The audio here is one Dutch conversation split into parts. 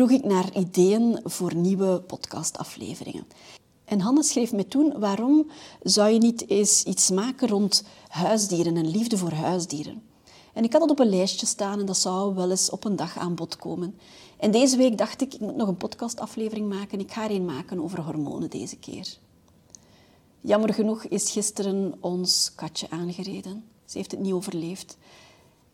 vroeg ik naar ideeën voor nieuwe podcastafleveringen. En Hanne schreef me toen, waarom zou je niet eens iets maken rond huisdieren en liefde voor huisdieren? En ik had dat op een lijstje staan en dat zou wel eens op een dag aan bod komen. En deze week dacht ik, ik moet nog een podcastaflevering maken. Ik ga er een maken over hormonen deze keer. Jammer genoeg is gisteren ons katje aangereden. Ze heeft het niet overleefd.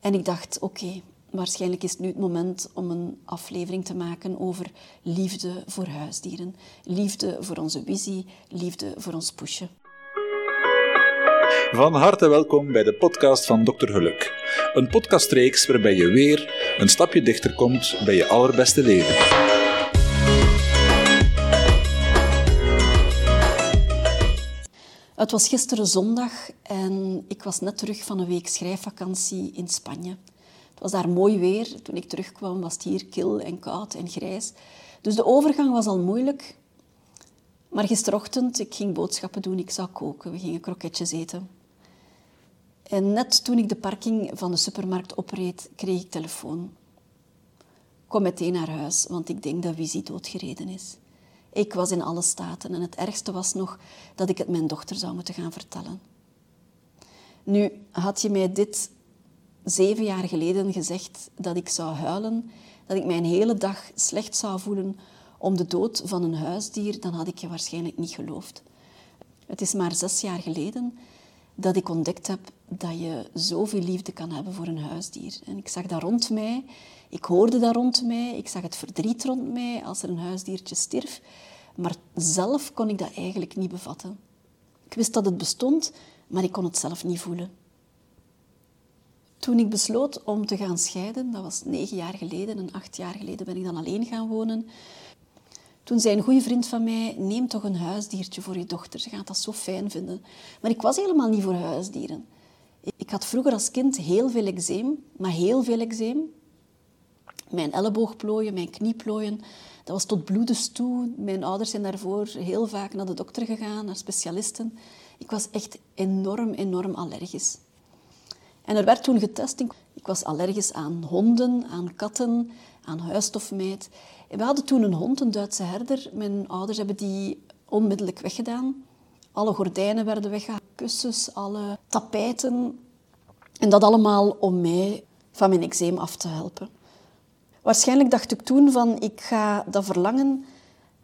En ik dacht, oké, waarschijnlijk is het nu het moment om een aflevering te maken over liefde voor huisdieren. Liefde voor onze visie, liefde voor ons pushen. Van harte welkom bij de podcast van Dr. Geluk. Een podcastreeks waarbij je weer een stapje dichter komt bij je allerbeste leven. Het was gisteren zondag en ik was net terug van een week schrijfvakantie in Spanje. Het was daar mooi weer. Toen ik terugkwam was het hier kil en koud en grijs. Dus de overgang was al moeilijk. Maar gisterochtend, ik ging boodschappen doen, ik zou koken. We gingen kroketjes eten. En net toen ik de parking van de supermarkt opreed, kreeg ik telefoon. Kom meteen naar huis, want ik denk dat Visie doodgereden is. Ik was in alle staten en het ergste was nog dat ik het mijn dochter zou moeten gaan vertellen. Nu, had je mij dit zeven jaar geleden gezegd dat ik zou huilen, dat ik mij een hele dag slecht zou voelen om de dood van een huisdier, dan had ik je waarschijnlijk niet geloofd. Het is maar zes jaar geleden dat ik ontdekt heb dat je zoveel liefde kan hebben voor een huisdier. En ik zag dat rond mij, ik hoorde dat rond mij, ik zag het verdriet rond mij als er een huisdiertje stierf, maar zelf kon ik dat eigenlijk niet bevatten. Ik wist dat het bestond, maar ik kon het zelf niet voelen. Toen ik besloot om te gaan scheiden, dat was negen jaar geleden en acht jaar geleden ben ik dan alleen gaan wonen, toen zei een goede vriend van mij, neem toch een huisdiertje voor je dochter. Ze gaat dat zo fijn vinden. Maar ik was helemaal niet voor huisdieren. Ik had vroeger als kind heel veel eczeem, maar heel veel eczeem. Mijn elleboogplooien, mijn knieplooien, dat was tot bloedens toe. Mijn ouders zijn daarvoor heel vaak naar de dokter gegaan, naar specialisten. Ik was echt enorm, enorm allergisch. En er werd toen getest. Ik was allergisch aan honden, aan katten, aan huisstofmijt. we hadden toen een hond, een Duitse herder. Mijn ouders hebben die onmiddellijk weggedaan. Alle gordijnen werden weggehaald, kussens, alle tapijten. En dat allemaal om mij van mijn eczeem af te helpen. Waarschijnlijk dacht ik toen van, ik ga dat verlangen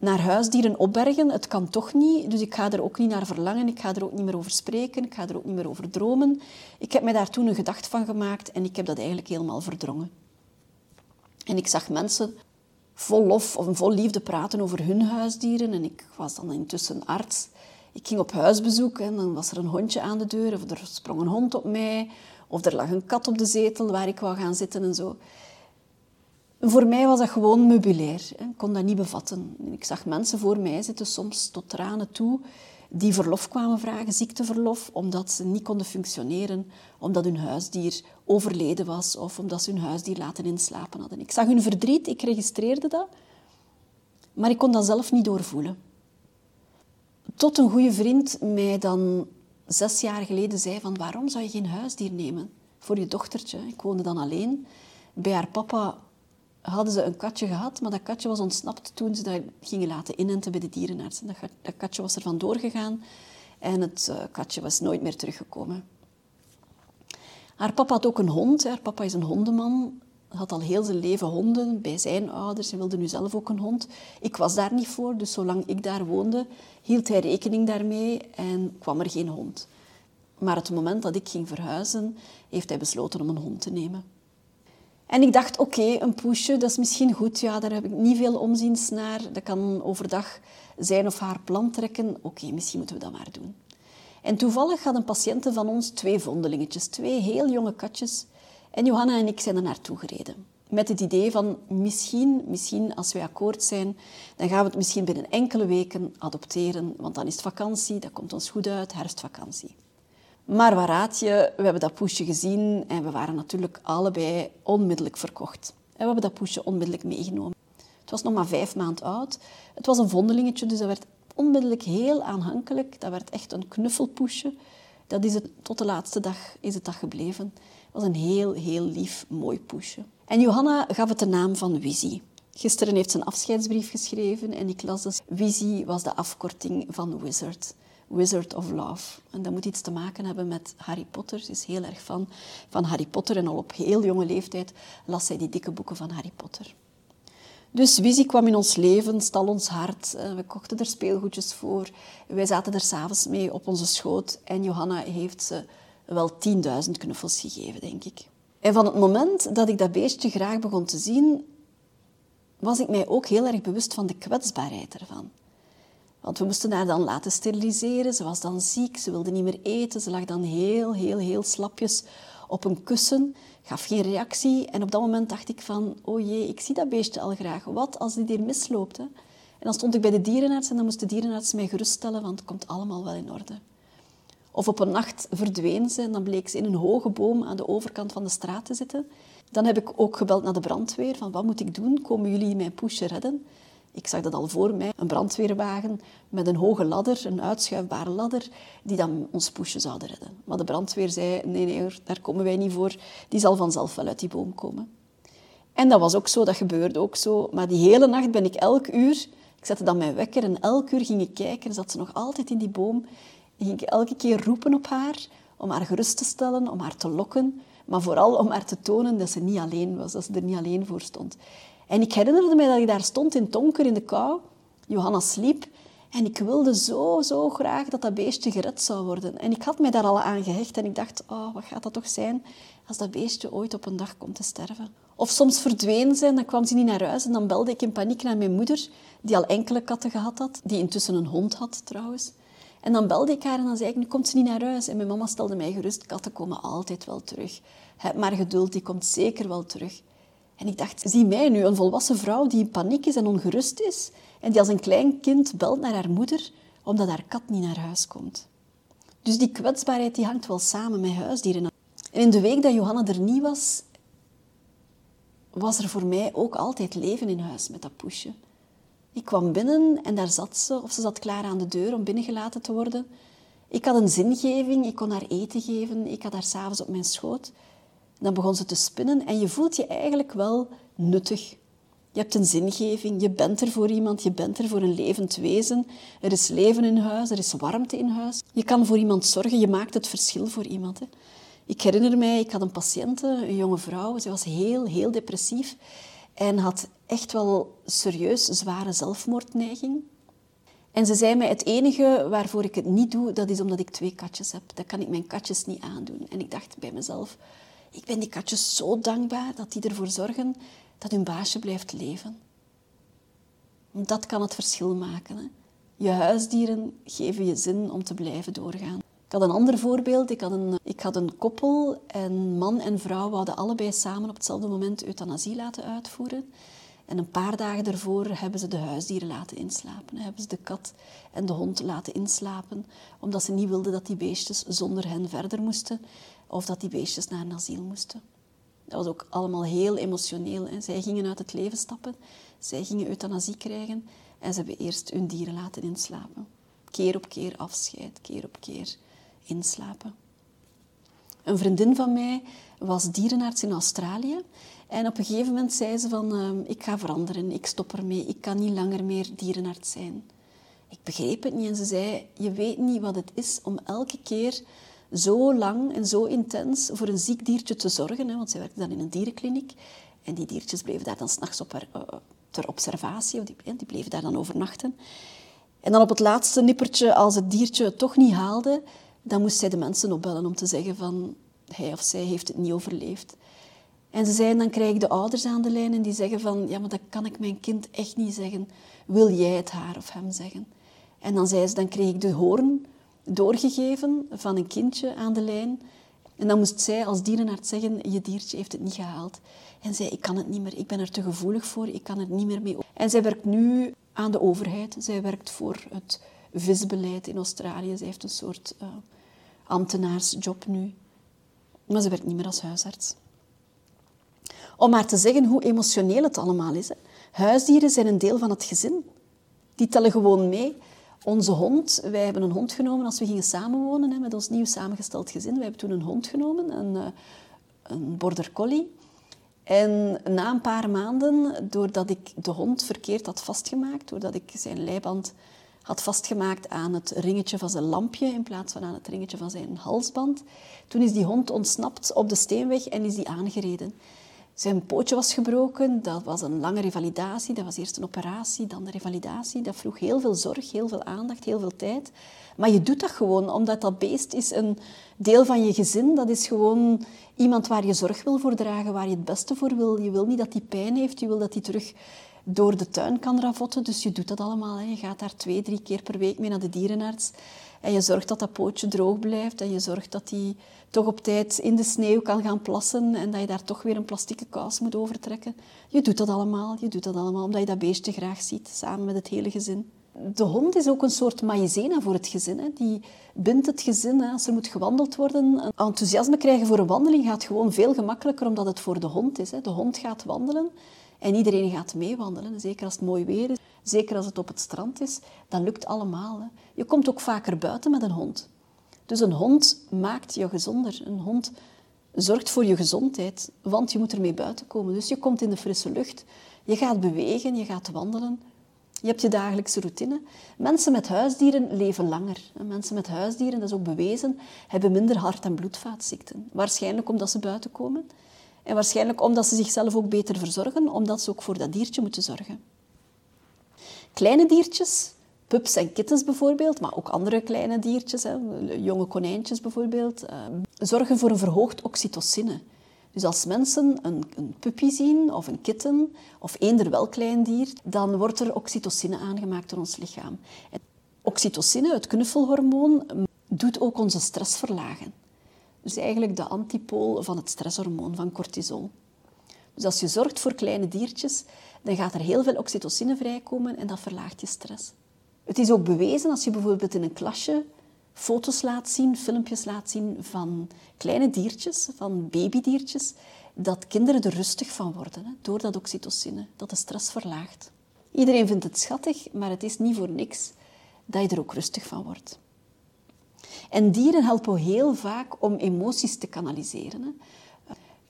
naar huisdieren opbergen. Het kan toch niet, dus ik ga er ook niet naar verlangen. Ik ga er ook niet meer over spreken. Ik ga er ook niet meer over dromen. Ik heb mij daar toen een gedacht van gemaakt en ik heb dat eigenlijk helemaal verdrongen. En ik zag mensen vol lof of vol liefde praten over hun huisdieren. En ik was dan intussen arts. Ik ging op huisbezoek en dan was er een hondje aan de deur. Of er sprong een hond op mij. Of er lag een kat op de zetel waar ik wou gaan zitten en zo. Voor mij was dat gewoon meubilair. Ik kon dat niet bevatten. Ik zag mensen voor mij zitten, soms tot tranen toe, die verlof kwamen vragen, ziekteverlof, omdat ze niet konden functioneren, omdat hun huisdier overleden was of omdat ze hun huisdier laten inslapen hadden. Ik zag hun verdriet, ik registreerde dat, maar ik kon dat zelf niet doorvoelen. Tot een goede vriend mij dan zes jaar geleden zei van waarom zou je geen huisdier nemen voor je dochtertje? Ik woonde dan alleen. Bij haar papa hadden ze een katje gehad, maar dat katje was ontsnapt toen ze dat gingen laten inenten bij de dierenarts. Dat, dat katje was er vandoor gegaan en het uh, katje was nooit meer teruggekomen. Haar papa had ook een hond. Haar papa is een hondenman. Had al heel zijn leven honden bij zijn ouders. Hij wilde nu zelf ook een hond. Ik was daar niet voor, dus zolang ik daar woonde, hield hij rekening daarmee en kwam er geen hond. Maar het moment dat ik ging verhuizen, heeft hij besloten om een hond te nemen. En ik dacht, oké, een poesje, dat is misschien goed. Ja, daar heb ik niet veel omziens naar. Dat kan overdag zijn of haar plan trekken. Oké, misschien moeten we dat maar doen. En toevallig had een patiënte van ons twee vondelingetjes, twee heel jonge katjes. En Johanna en ik zijn er naartoe gereden. Met het idee van misschien, misschien als wij akkoord zijn, dan gaan we het misschien binnen enkele weken adopteren. Want dan is het vakantie, dat komt ons goed uit, herfstvakantie. Maar waar raad je? We hebben dat poesje gezien en we waren natuurlijk allebei onmiddellijk verkocht. En we hebben dat poesje onmiddellijk meegenomen. Het was nog maar vijf maanden oud. Het was een vondelingetje, dus dat werd onmiddellijk heel aanhankelijk. Dat werd echt een knuffelpoesje. Dat is het, tot de laatste dag is het dat gebleven. Het was een heel, heel lief, mooi poesje. En Johanna gaf het de naam van Wizzy. Gisteren heeft ze een afscheidsbrief geschreven en ik las dus... Visie was de afkorting van Wizard. Wizard of Love. En dat moet iets te maken hebben met Harry Potter. Ze is heel erg fan van Harry Potter en al op heel jonge leeftijd las zij die dikke boeken van Harry Potter. Dus Visie kwam in ons leven, stal ons hart. Eh, we kochten er speelgoedjes voor. Wij zaten er s'avonds mee op onze schoot. En Johanna heeft ze wel 10.000 knuffels gegeven, denk ik. En van het moment dat ik dat beestje graag begon te zien, was ik mij ook heel erg bewust van de kwetsbaarheid ervan. Want we moesten haar dan laten steriliseren. Ze was dan ziek, ze wilde niet meer eten. Ze lag dan heel, heel, heel slapjes op een kussen, gaf geen reactie. En op dat moment dacht ik van, oh jee, ik zie dat beestje al graag. Wat als dit hier misloopt? En dan stond ik bij de dierenarts en dan moest de dierenarts mij geruststellen, want het komt allemaal wel in orde. Of op een nacht verdween ze en dan bleek ze in een hoge boom aan de overkant van de straat te zitten. Dan heb ik ook gebeld naar de brandweer, van wat moet ik doen? Komen jullie mijn poesje redden? Ik zag dat al voor mij, een brandweerwagen met een hoge ladder, een uitschuifbare ladder, die dan ons poesje zouden redden. Maar de brandweer zei, nee, nee, daar komen wij niet voor, die zal vanzelf wel uit die boom komen. En dat was ook zo, dat gebeurde ook zo. Maar die hele nacht ben ik elk uur, ik zette dan mijn wekker en elk uur ging ik kijken, zat ze nog altijd in die boom. En ging ik elke keer roepen op haar, om haar gerust te stellen, om haar te lokken, maar vooral om haar te tonen dat ze niet alleen was, dat ze er niet alleen voor stond. En ik herinnerde me dat ik daar stond in donker in de kou. Johanna sliep. En ik wilde zo, zo graag dat dat beestje gered zou worden. En ik had mij daar al aan gehecht en ik dacht, oh, wat gaat dat toch zijn als dat beestje ooit op een dag komt te sterven. Of soms verdween ze en dan kwam ze niet naar huis en dan belde ik in paniek naar mijn moeder, die al enkele katten gehad had, die intussen een hond had trouwens. En dan belde ik haar en dan zei ik, nu komt ze niet naar huis. En mijn mama stelde mij gerust, katten komen altijd wel terug. Heb maar geduld, die komt zeker wel terug. En ik dacht, zie mij nu, een volwassen vrouw die in paniek is en ongerust is en die als een klein kind belt naar haar moeder omdat haar kat niet naar huis komt. Dus die kwetsbaarheid die hangt wel samen met huisdieren. En in de week dat Johanna er niet was, was er voor mij ook altijd leven in huis met dat poesje. Ik kwam binnen en daar zat ze, of ze zat klaar aan de deur om binnengelaten te worden. Ik had een zingeving, ik kon haar eten geven, ik had haar s'avonds op mijn schoot. Dan begon ze te spinnen en je voelt je eigenlijk wel nuttig. Je hebt een zingeving, je bent er voor iemand, je bent er voor een levend wezen. Er is leven in huis, er is warmte in huis. Je kan voor iemand zorgen, je maakt het verschil voor iemand. Hè. Ik herinner mij, ik had een patiënte, een jonge vrouw, ze was heel, heel depressief en had echt wel serieus zware zelfmoordneiging. En ze zei mij, het enige waarvoor ik het niet doe, dat is omdat ik twee katjes heb. Dat kan ik mijn katjes niet aandoen. En ik dacht bij mezelf, ik ben die katjes zo dankbaar dat die ervoor zorgen dat hun baasje blijft leven. Dat kan het verschil maken. Hè? Je huisdieren geven je zin om te blijven doorgaan. Ik had een ander voorbeeld. Ik had een, ik had een koppel en man en vrouw wouden allebei samen op hetzelfde moment euthanasie laten uitvoeren. En een paar dagen daarvoor hebben ze de huisdieren laten inslapen. Hebben ze de kat en de hond laten inslapen, omdat ze niet wilden dat die beestjes zonder hen verder moesten of dat die beestjes naar een asiel moesten. Dat was ook allemaal heel emotioneel. Hè. Zij gingen uit het leven stappen, zij gingen euthanasie krijgen en ze hebben eerst hun dieren laten inslapen. Keer op keer afscheid, keer op keer inslapen. Een vriendin van mij was dierenarts in Australië. En op een gegeven moment zei ze van, uh, ik ga veranderen, ik stop ermee, ik kan niet langer meer dierenarts zijn. Ik begreep het niet en ze zei, je weet niet wat het is om elke keer zo lang en zo intens voor een ziek diertje te zorgen. Hè, want zij werkte dan in een dierenkliniek. En die diertjes bleven daar dan s'nachts op uh, ter observatie. Die, die bleven daar dan overnachten. En dan op het laatste nippertje, als het diertje het toch niet haalde, dan moest zij de mensen opbellen om te zeggen van hij of zij heeft het niet overleefd. En ze zeiden, dan krijg ik de ouders aan de lijn en die zeggen van ja, maar dat kan ik mijn kind echt niet zeggen. Wil jij het haar of hem zeggen? En dan zei ze, dan kreeg ik de hoorn doorgegeven van een kindje aan de lijn. En dan moest zij als dierenarts zeggen, je diertje heeft het niet gehaald. En zei, ik kan het niet meer, ik ben er te gevoelig voor, ik kan er niet meer mee. En zij werkt nu aan de overheid. Zij werkt voor het visbeleid in Australië. Zij heeft een soort uh, ambtenaarsjob nu. Maar ze werkt niet meer als huisarts. Om maar te zeggen hoe emotioneel het allemaal is. Hè. Huisdieren zijn een deel van het gezin. Die tellen gewoon mee. Onze hond, wij hebben een hond genomen als we gingen samenwonen hè, met ons nieuw samengesteld gezin. Wij hebben toen een hond genomen, een, uh, een border collie. En na een paar maanden, doordat ik de hond verkeerd had vastgemaakt, doordat ik zijn leiband had vastgemaakt aan het ringetje van zijn lampje in plaats van aan het ringetje van zijn halsband, toen is die hond ontsnapt op de steenweg en is die aangereden. Zijn pootje was gebroken, dat was een lange revalidatie. Dat was eerst een operatie, dan de revalidatie. Dat vroeg heel veel zorg, heel veel aandacht, heel veel tijd. Maar je doet dat gewoon, omdat dat beest is een deel van je gezin. Dat is gewoon iemand waar je zorg wil voor dragen, waar je het beste voor wil. Je wil niet dat hij pijn heeft, je wil dat hij terug door de tuin kan ravotten. Dus je doet dat allemaal. Hè. Je gaat daar twee, drie keer per week mee naar de dierenarts. En je zorgt dat dat pootje droog blijft. En je zorgt dat hij toch op tijd in de sneeuw kan gaan plassen. En dat je daar toch weer een plastieke kous moet overtrekken. Je doet dat allemaal. Je doet dat allemaal omdat je dat beestje graag ziet, samen met het hele gezin. De hond is ook een soort maïzena voor het gezin. Hè. Die bindt het gezin. Hè. Als er moet gewandeld worden, enthousiasme krijgen voor een wandeling gaat gewoon veel gemakkelijker omdat het voor de hond is. Hè. De hond gaat wandelen en iedereen gaat meewandelen. Zeker als het mooi weer is, zeker als het op het strand is. Dat lukt allemaal. Hè. Je komt ook vaker buiten met een hond. Dus een hond maakt je gezonder. Een hond zorgt voor je gezondheid, want je moet ermee buiten komen. Dus je komt in de frisse lucht, je gaat bewegen, je gaat wandelen. Je hebt je dagelijkse routine. Mensen met huisdieren leven langer. Mensen met huisdieren, dat is ook bewezen, hebben minder hart- en bloedvaatziekten. Waarschijnlijk omdat ze buiten komen. En waarschijnlijk omdat ze zichzelf ook beter verzorgen, omdat ze ook voor dat diertje moeten zorgen. Kleine diertjes, pups en kittens bijvoorbeeld, maar ook andere kleine diertjes, hè, jonge konijntjes bijvoorbeeld, eh, zorgen voor een verhoogd oxytocine. Dus als mensen een, een puppy zien of een kitten of eender wel klein dier, dan wordt er oxytocine aangemaakt door ons lichaam. Oxytocine, het knuffelhormoon, doet ook onze stress verlagen. Dus eigenlijk de antipool van het stresshormoon, van cortisol. Dus als je zorgt voor kleine diertjes, dan gaat er heel veel oxytocine vrijkomen en dat verlaagt je stress. Het is ook bewezen als je bijvoorbeeld in een klasje foto's laat zien, filmpjes laat zien van kleine diertjes, van babydiertjes, dat kinderen er rustig van worden, hè, door dat oxytocine, dat de stress verlaagt. Iedereen vindt het schattig, maar het is niet voor niks dat je er ook rustig van wordt. En dieren helpen heel vaak om emoties te kanaliseren. Hè.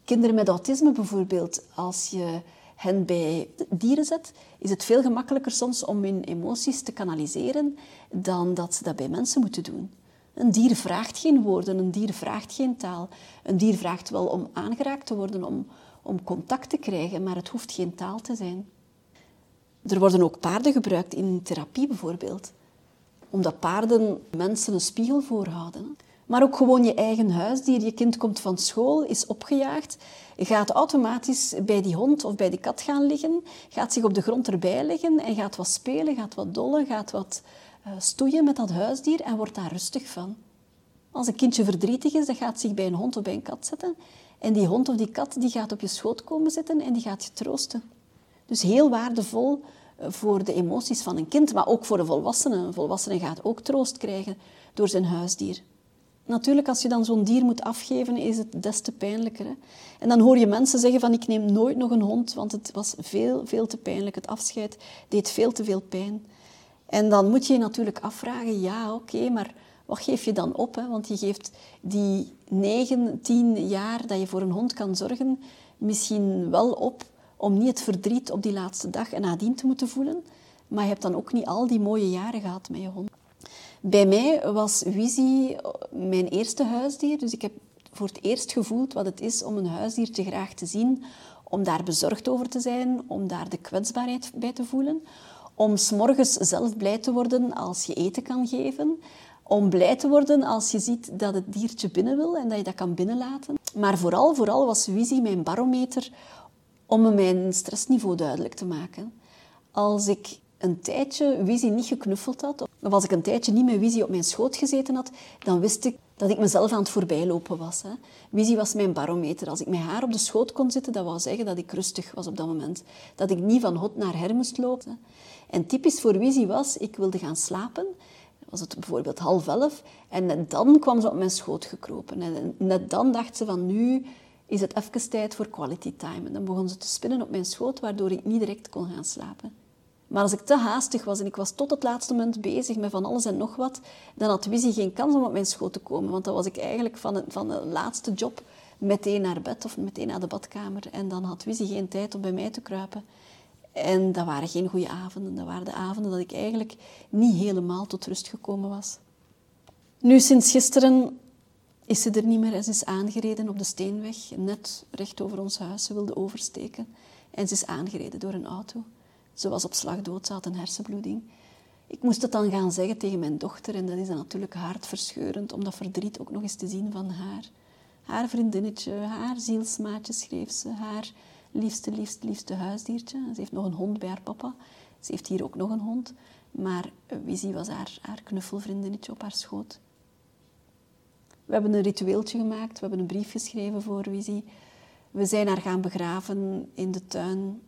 Kinderen met autisme bijvoorbeeld, als je hen bij dieren zet, is het veel gemakkelijker soms om hun emoties te kanaliseren dan dat ze dat bij mensen moeten doen. Een dier vraagt geen woorden, een dier vraagt geen taal. Een dier vraagt wel om aangeraakt te worden, om, om contact te krijgen, maar het hoeft geen taal te zijn. Er worden ook paarden gebruikt in therapie bijvoorbeeld omdat paarden mensen een spiegel voorhouden. Maar ook gewoon je eigen huisdier. Je kind komt van school, is opgejaagd, gaat automatisch bij die hond of bij die kat gaan liggen, gaat zich op de grond erbij leggen en gaat wat spelen, gaat wat dollen, gaat wat uh, stoeien met dat huisdier en wordt daar rustig van. Als een kindje verdrietig is, dan gaat zich bij een hond of bij een kat zetten en die hond of die kat die gaat op je schoot komen zitten en die gaat je troosten. Dus heel waardevol voor de emoties van een kind, maar ook voor de volwassene. Een volwassene gaat ook troost krijgen door zijn huisdier. Natuurlijk, als je dan zo'n dier moet afgeven, is het des te pijnlijker. Hè? En dan hoor je mensen zeggen van ik neem nooit nog een hond, want het was veel, veel te pijnlijk. Het afscheid deed veel te veel pijn. En dan moet je je natuurlijk afvragen, ja oké, maar wat geef je dan op? Hè? Want je geeft die negen, tien jaar dat je voor een hond kan zorgen, misschien wel op om niet het verdriet op die laatste dag en nadien te moeten voelen. Maar je hebt dan ook niet al die mooie jaren gehad met je hond. Bij mij was Wizzy mijn eerste huisdier. Dus ik heb voor het eerst gevoeld wat het is om een huisdiertje graag te zien. Om daar bezorgd over te zijn, om daar de kwetsbaarheid bij te voelen. Om s'morgens zelf blij te worden als je eten kan geven. Om blij te worden als je ziet dat het diertje binnen wil en dat je dat kan binnenlaten. Maar vooral, vooral was Wizzy mijn barometer om mijn stressniveau duidelijk te maken. Als ik een tijdje Wizzy niet geknuffeld had, of als ik een tijdje niet met Wizzy op mijn schoot gezeten had, dan wist ik dat ik mezelf aan het voorbijlopen was. Hè. Wizzy was mijn barometer. Als ik met haar op de schoot kon zitten, dat wou zeggen dat ik rustig was op dat moment. Dat ik niet van hot naar her moest lopen. En typisch voor Wizzy was, ik wilde gaan slapen. Was het bijvoorbeeld half elf. En net dan kwam ze op mijn schoot gekropen. En net dan dacht ze van nu is het even tijd voor quality time. En dan begon ze te spinnen op mijn schoot, waardoor ik niet direct kon gaan slapen. Maar als ik te haastig was en ik was tot het laatste moment bezig met van alles en nog wat, dan had Wizzy geen kans om op mijn schoot te komen. Want dan was ik eigenlijk van, van de laatste job meteen naar bed of meteen naar de badkamer. En dan had Wizzy geen tijd om bij mij te kruipen. En dat waren geen goede avonden. Dat waren de avonden dat ik eigenlijk niet helemaal tot rust gekomen was. Nu, sinds gisteren is ze er niet meer en ze is aangereden op de Steenweg, net recht over ons huis. Ze wilde oversteken en ze is aangereden door een auto. Ze was op slag dood, ze had een hersenbloeding. Ik moest het dan gaan zeggen tegen mijn dochter en dat is dan natuurlijk hartverscheurend om dat verdriet ook nog eens te zien van haar. Haar vriendinnetje, haar zielsmaatje schreef ze, haar liefste, liefste, liefste huisdiertje. Ze heeft nog een hond bij haar papa. Ze heeft hier ook nog een hond. Maar Wizzy was haar, haar knuffelvriendinnetje op haar schoot. We hebben een ritueeltje gemaakt. We hebben een brief geschreven voor Wizzy. We zijn haar gaan begraven in de tuin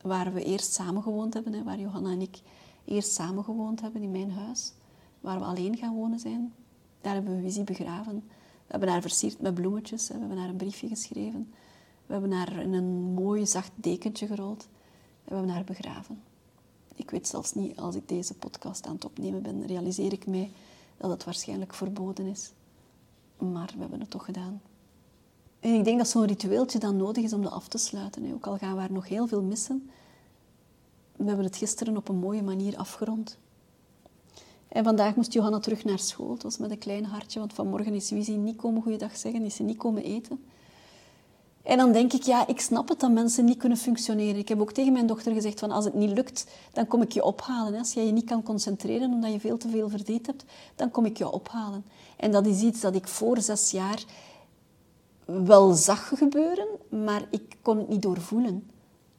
waar we eerst samen gewoond hebben. Hè, waar Johanna en ik eerst samen gewoond hebben in mijn huis. Waar we alleen gaan wonen zijn. Daar hebben we Wizzy begraven. We hebben haar versierd met bloemetjes. We hebben haar een briefje geschreven. We hebben haar in een mooi zacht dekentje gerold. En we hebben haar begraven. Ik weet zelfs niet, als ik deze podcast aan het opnemen ben, realiseer ik mij dat het waarschijnlijk verboden is. Maar we hebben het toch gedaan. En ik denk dat zo'n ritueeltje dan nodig is om dat af te sluiten. Ook al gaan we haar nog heel veel missen. We hebben het gisteren op een mooie manier afgerond. En vandaag moest Johanna terug naar school. Het was met een klein hartje, want vanmorgen is Wizzy niet komen goeiedag zeggen, is ze niet komen eten. En dan denk ik, ja, ik snap het dat mensen niet kunnen functioneren. Ik heb ook tegen mijn dochter gezegd, van als het niet lukt, dan kom ik je ophalen. Als jij je niet kan concentreren omdat je veel te veel verdriet hebt, dan kom ik je ophalen. En dat is iets dat ik voor zes jaar wel zag gebeuren, maar ik kon het niet doorvoelen.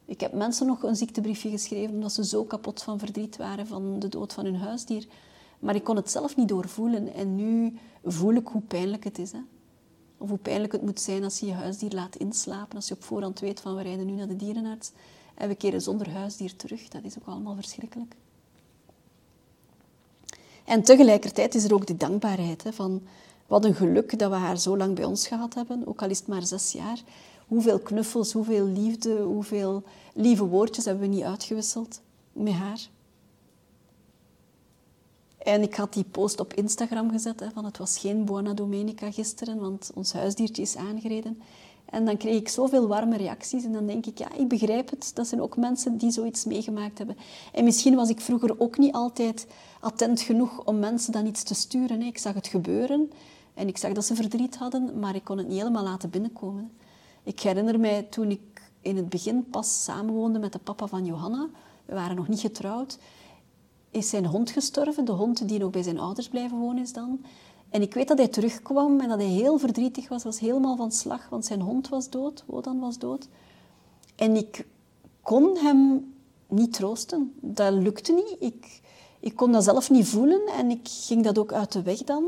Ik heb mensen nog een ziektebriefje geschreven omdat ze zo kapot van verdriet waren van de dood van hun huisdier. Maar ik kon het zelf niet doorvoelen. En nu voel ik hoe pijnlijk het is. Hè? Of hoe pijnlijk het moet zijn als je je huisdier laat inslapen. Als je op voorhand weet van we rijden nu naar de dierenarts en we keren zonder huisdier terug. Dat is ook allemaal verschrikkelijk. En tegelijkertijd is er ook die dankbaarheid hè, van wat een geluk dat we haar zo lang bij ons gehad hebben, ook al is het maar zes jaar. Hoeveel knuffels, hoeveel liefde, hoeveel lieve woordjes hebben we niet uitgewisseld met haar. En ik had die post op Instagram gezet, hè, van het was geen Buona Domenica gisteren, want ons huisdiertje is aangereden. En dan kreeg ik zoveel warme reacties en dan denk ik, ja, ik begrijp het. Dat zijn ook mensen die zoiets meegemaakt hebben. En misschien was ik vroeger ook niet altijd attent genoeg om mensen dan iets te sturen. Ik zag het gebeuren en ik zag dat ze verdriet hadden, maar ik kon het niet helemaal laten binnenkomen. Ik herinner mij toen ik in het begin pas samenwoonde met de papa van Johanna. We waren nog niet getrouwd is zijn hond gestorven. De hond die nog bij zijn ouders blijven wonen is dan. En ik weet dat hij terugkwam en dat hij heel verdrietig was. was helemaal van slag, want zijn hond was dood. Wodan was dood. En ik kon hem niet troosten. Dat lukte niet. Ik, ik kon dat zelf niet voelen en ik ging dat ook uit de weg dan.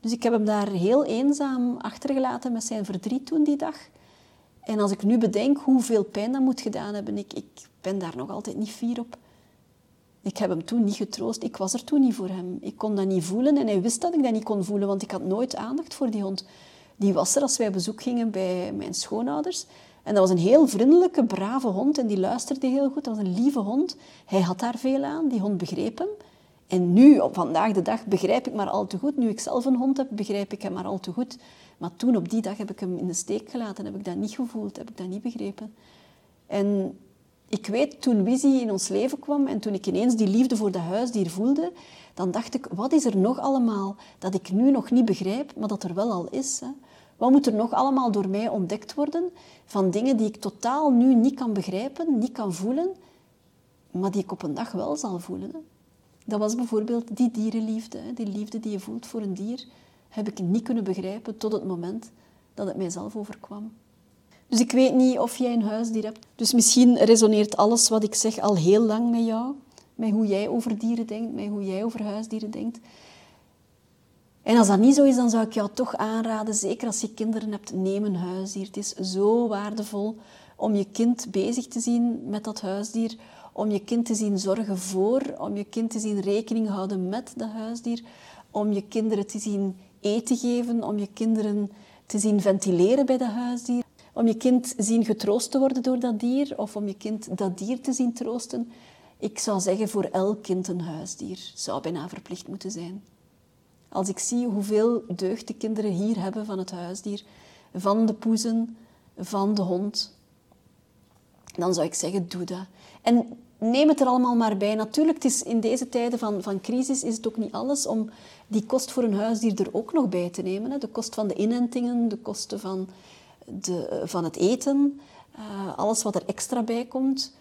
Dus ik heb hem daar heel eenzaam achtergelaten met zijn verdriet toen die dag. En als ik nu bedenk hoeveel pijn dat moet gedaan hebben, ik, ik ben daar nog altijd niet fier op. Ik heb hem toen niet getroost. Ik was er toen niet voor hem. Ik kon dat niet voelen en hij wist dat ik dat niet kon voelen, want ik had nooit aandacht voor die hond. Die was er als wij bezoek gingen bij mijn schoonouders. En dat was een heel vriendelijke, brave hond en die luisterde heel goed. Dat was een lieve hond. Hij had daar veel aan. Die hond begreep hem. En nu, op vandaag de dag, begrijp ik maar al te goed. Nu ik zelf een hond heb, begrijp ik hem maar al te goed. Maar toen, op die dag, heb ik hem in de steek gelaten. Heb ik dat niet gevoeld, heb ik dat niet begrepen. En ik weet, toen Wizzy in ons leven kwam en toen ik ineens die liefde voor de huisdier voelde, dan dacht ik, wat is er nog allemaal dat ik nu nog niet begrijp, maar dat er wel al is? Hè? Wat moet er nog allemaal door mij ontdekt worden van dingen die ik totaal nu niet kan begrijpen, niet kan voelen, maar die ik op een dag wel zal voelen? Dat was bijvoorbeeld die dierenliefde, die liefde die je voelt voor een dier, heb ik niet kunnen begrijpen tot het moment dat het mijzelf overkwam. Dus ik weet niet of jij een huisdier hebt. Dus misschien resoneert alles wat ik zeg al heel lang met jou. Met hoe jij over dieren denkt, met hoe jij over huisdieren denkt. En als dat niet zo is, dan zou ik jou toch aanraden, zeker als je kinderen hebt, neem een huisdier. Het is zo waardevol om je kind bezig te zien met dat huisdier, om je kind te zien zorgen voor, om je kind te zien rekening houden met dat huisdier, om je kinderen te zien eten geven, om je kinderen te zien ventileren bij dat huisdier om je kind zien getroost te worden door dat dier of om je kind dat dier te zien troosten. Ik zou zeggen voor elk kind een huisdier zou bijna verplicht moeten zijn. Als ik zie hoeveel deugd de kinderen hier hebben van het huisdier, van de poezen, van de hond, dan zou ik zeggen, doe dat. En neem het er allemaal maar bij. Natuurlijk, het is in deze tijden van, van crisis is het ook niet alles om die kost voor een huisdier er ook nog bij te nemen. Hè. De kost van de inentingen, de kosten van, de, van het eten, uh, alles wat er extra bij komt.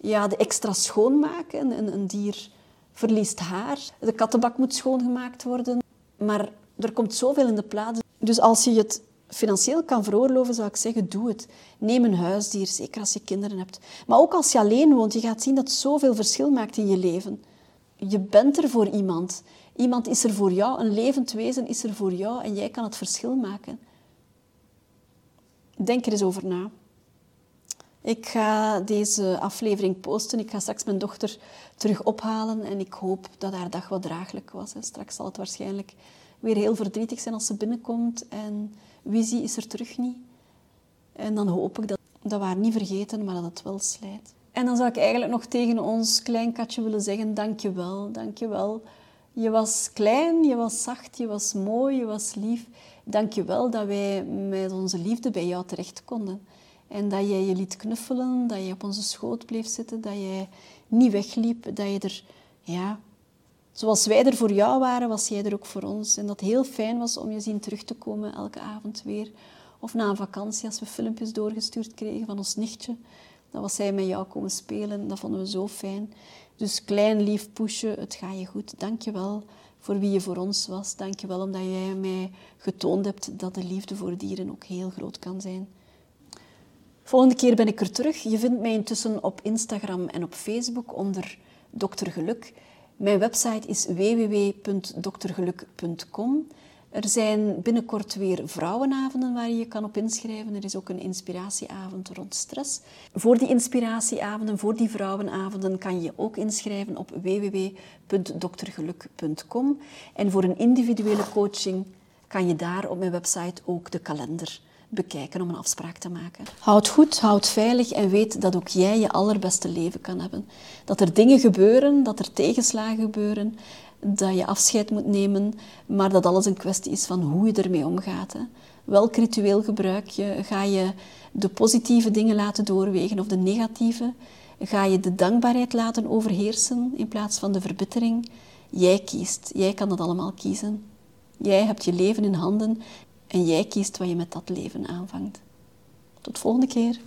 Ja, de extra schoonmaken. Een, een dier verliest haar. De kattenbak moet schoongemaakt worden. Maar er komt zoveel in de plaats. Dus als je het financieel kan veroorloven, zou ik zeggen, doe het. Neem een huisdier, zeker als je kinderen hebt. Maar ook als je alleen woont, je gaat zien dat het zoveel verschil maakt in je leven. Je bent er voor iemand. Iemand is er voor jou, een levend wezen is er voor jou en jij kan het verschil maken. Denk er eens over na. Ik ga deze aflevering posten. Ik ga straks mijn dochter terug ophalen en ik hoop dat haar dag wat draaglijk was. Straks zal het waarschijnlijk weer heel verdrietig zijn als ze binnenkomt en visie is er terug niet. En dan hoop ik dat, dat we haar niet vergeten, maar dat het wel slijt. En dan zou ik eigenlijk nog tegen ons klein katje willen zeggen, dank je wel, dank je wel. Je was klein, je was zacht, je was mooi, je was lief. Dank je wel dat wij met onze liefde bij jou terecht konden. En dat jij je liet knuffelen, dat je op onze schoot bleef zitten, dat jij niet wegliep, dat je er, ja, zoals wij er voor jou waren, was jij er ook voor ons. En dat heel fijn was om je zien terug te komen elke avond weer. Of na een vakantie, als we filmpjes doorgestuurd kregen van ons nichtje. Dan was zij met jou komen spelen. Dat vonden we zo fijn. Dus klein lief poesje, het gaat je goed. Dank je wel voor wie je voor ons was. Dank je wel omdat jij mij getoond hebt dat de liefde voor dieren ook heel groot kan zijn. Volgende keer ben ik er terug. Je vindt mij intussen op Instagram en op Facebook onder Dokter Geluk. Mijn website is www.doktergeluk.com. Er zijn binnenkort weer vrouwenavonden waar je je kan op inschrijven. Er is ook een inspiratieavond rond stress. Voor die inspiratieavonden, voor die vrouwenavonden, kan je je ook inschrijven op www.doktergeluk.com. En voor een individuele coaching kan je daar op mijn website ook de kalender bekijken om een afspraak te maken. Houd goed, houd veilig en weet dat ook jij je allerbeste leven kan hebben. Dat er dingen gebeuren, dat er tegenslagen gebeuren, dat je afscheid moet nemen, maar dat alles een kwestie is van hoe je ermee omgaat. Hè. Welk ritueel gebruik je? Ga je de positieve dingen laten doorwegen of de negatieve? Ga je de dankbaarheid laten overheersen in plaats van de verbittering? Jij kiest. Jij kan dat allemaal kiezen. Jij hebt je leven in handen en jij kiest wat je met dat leven aanvangt. Tot volgende keer.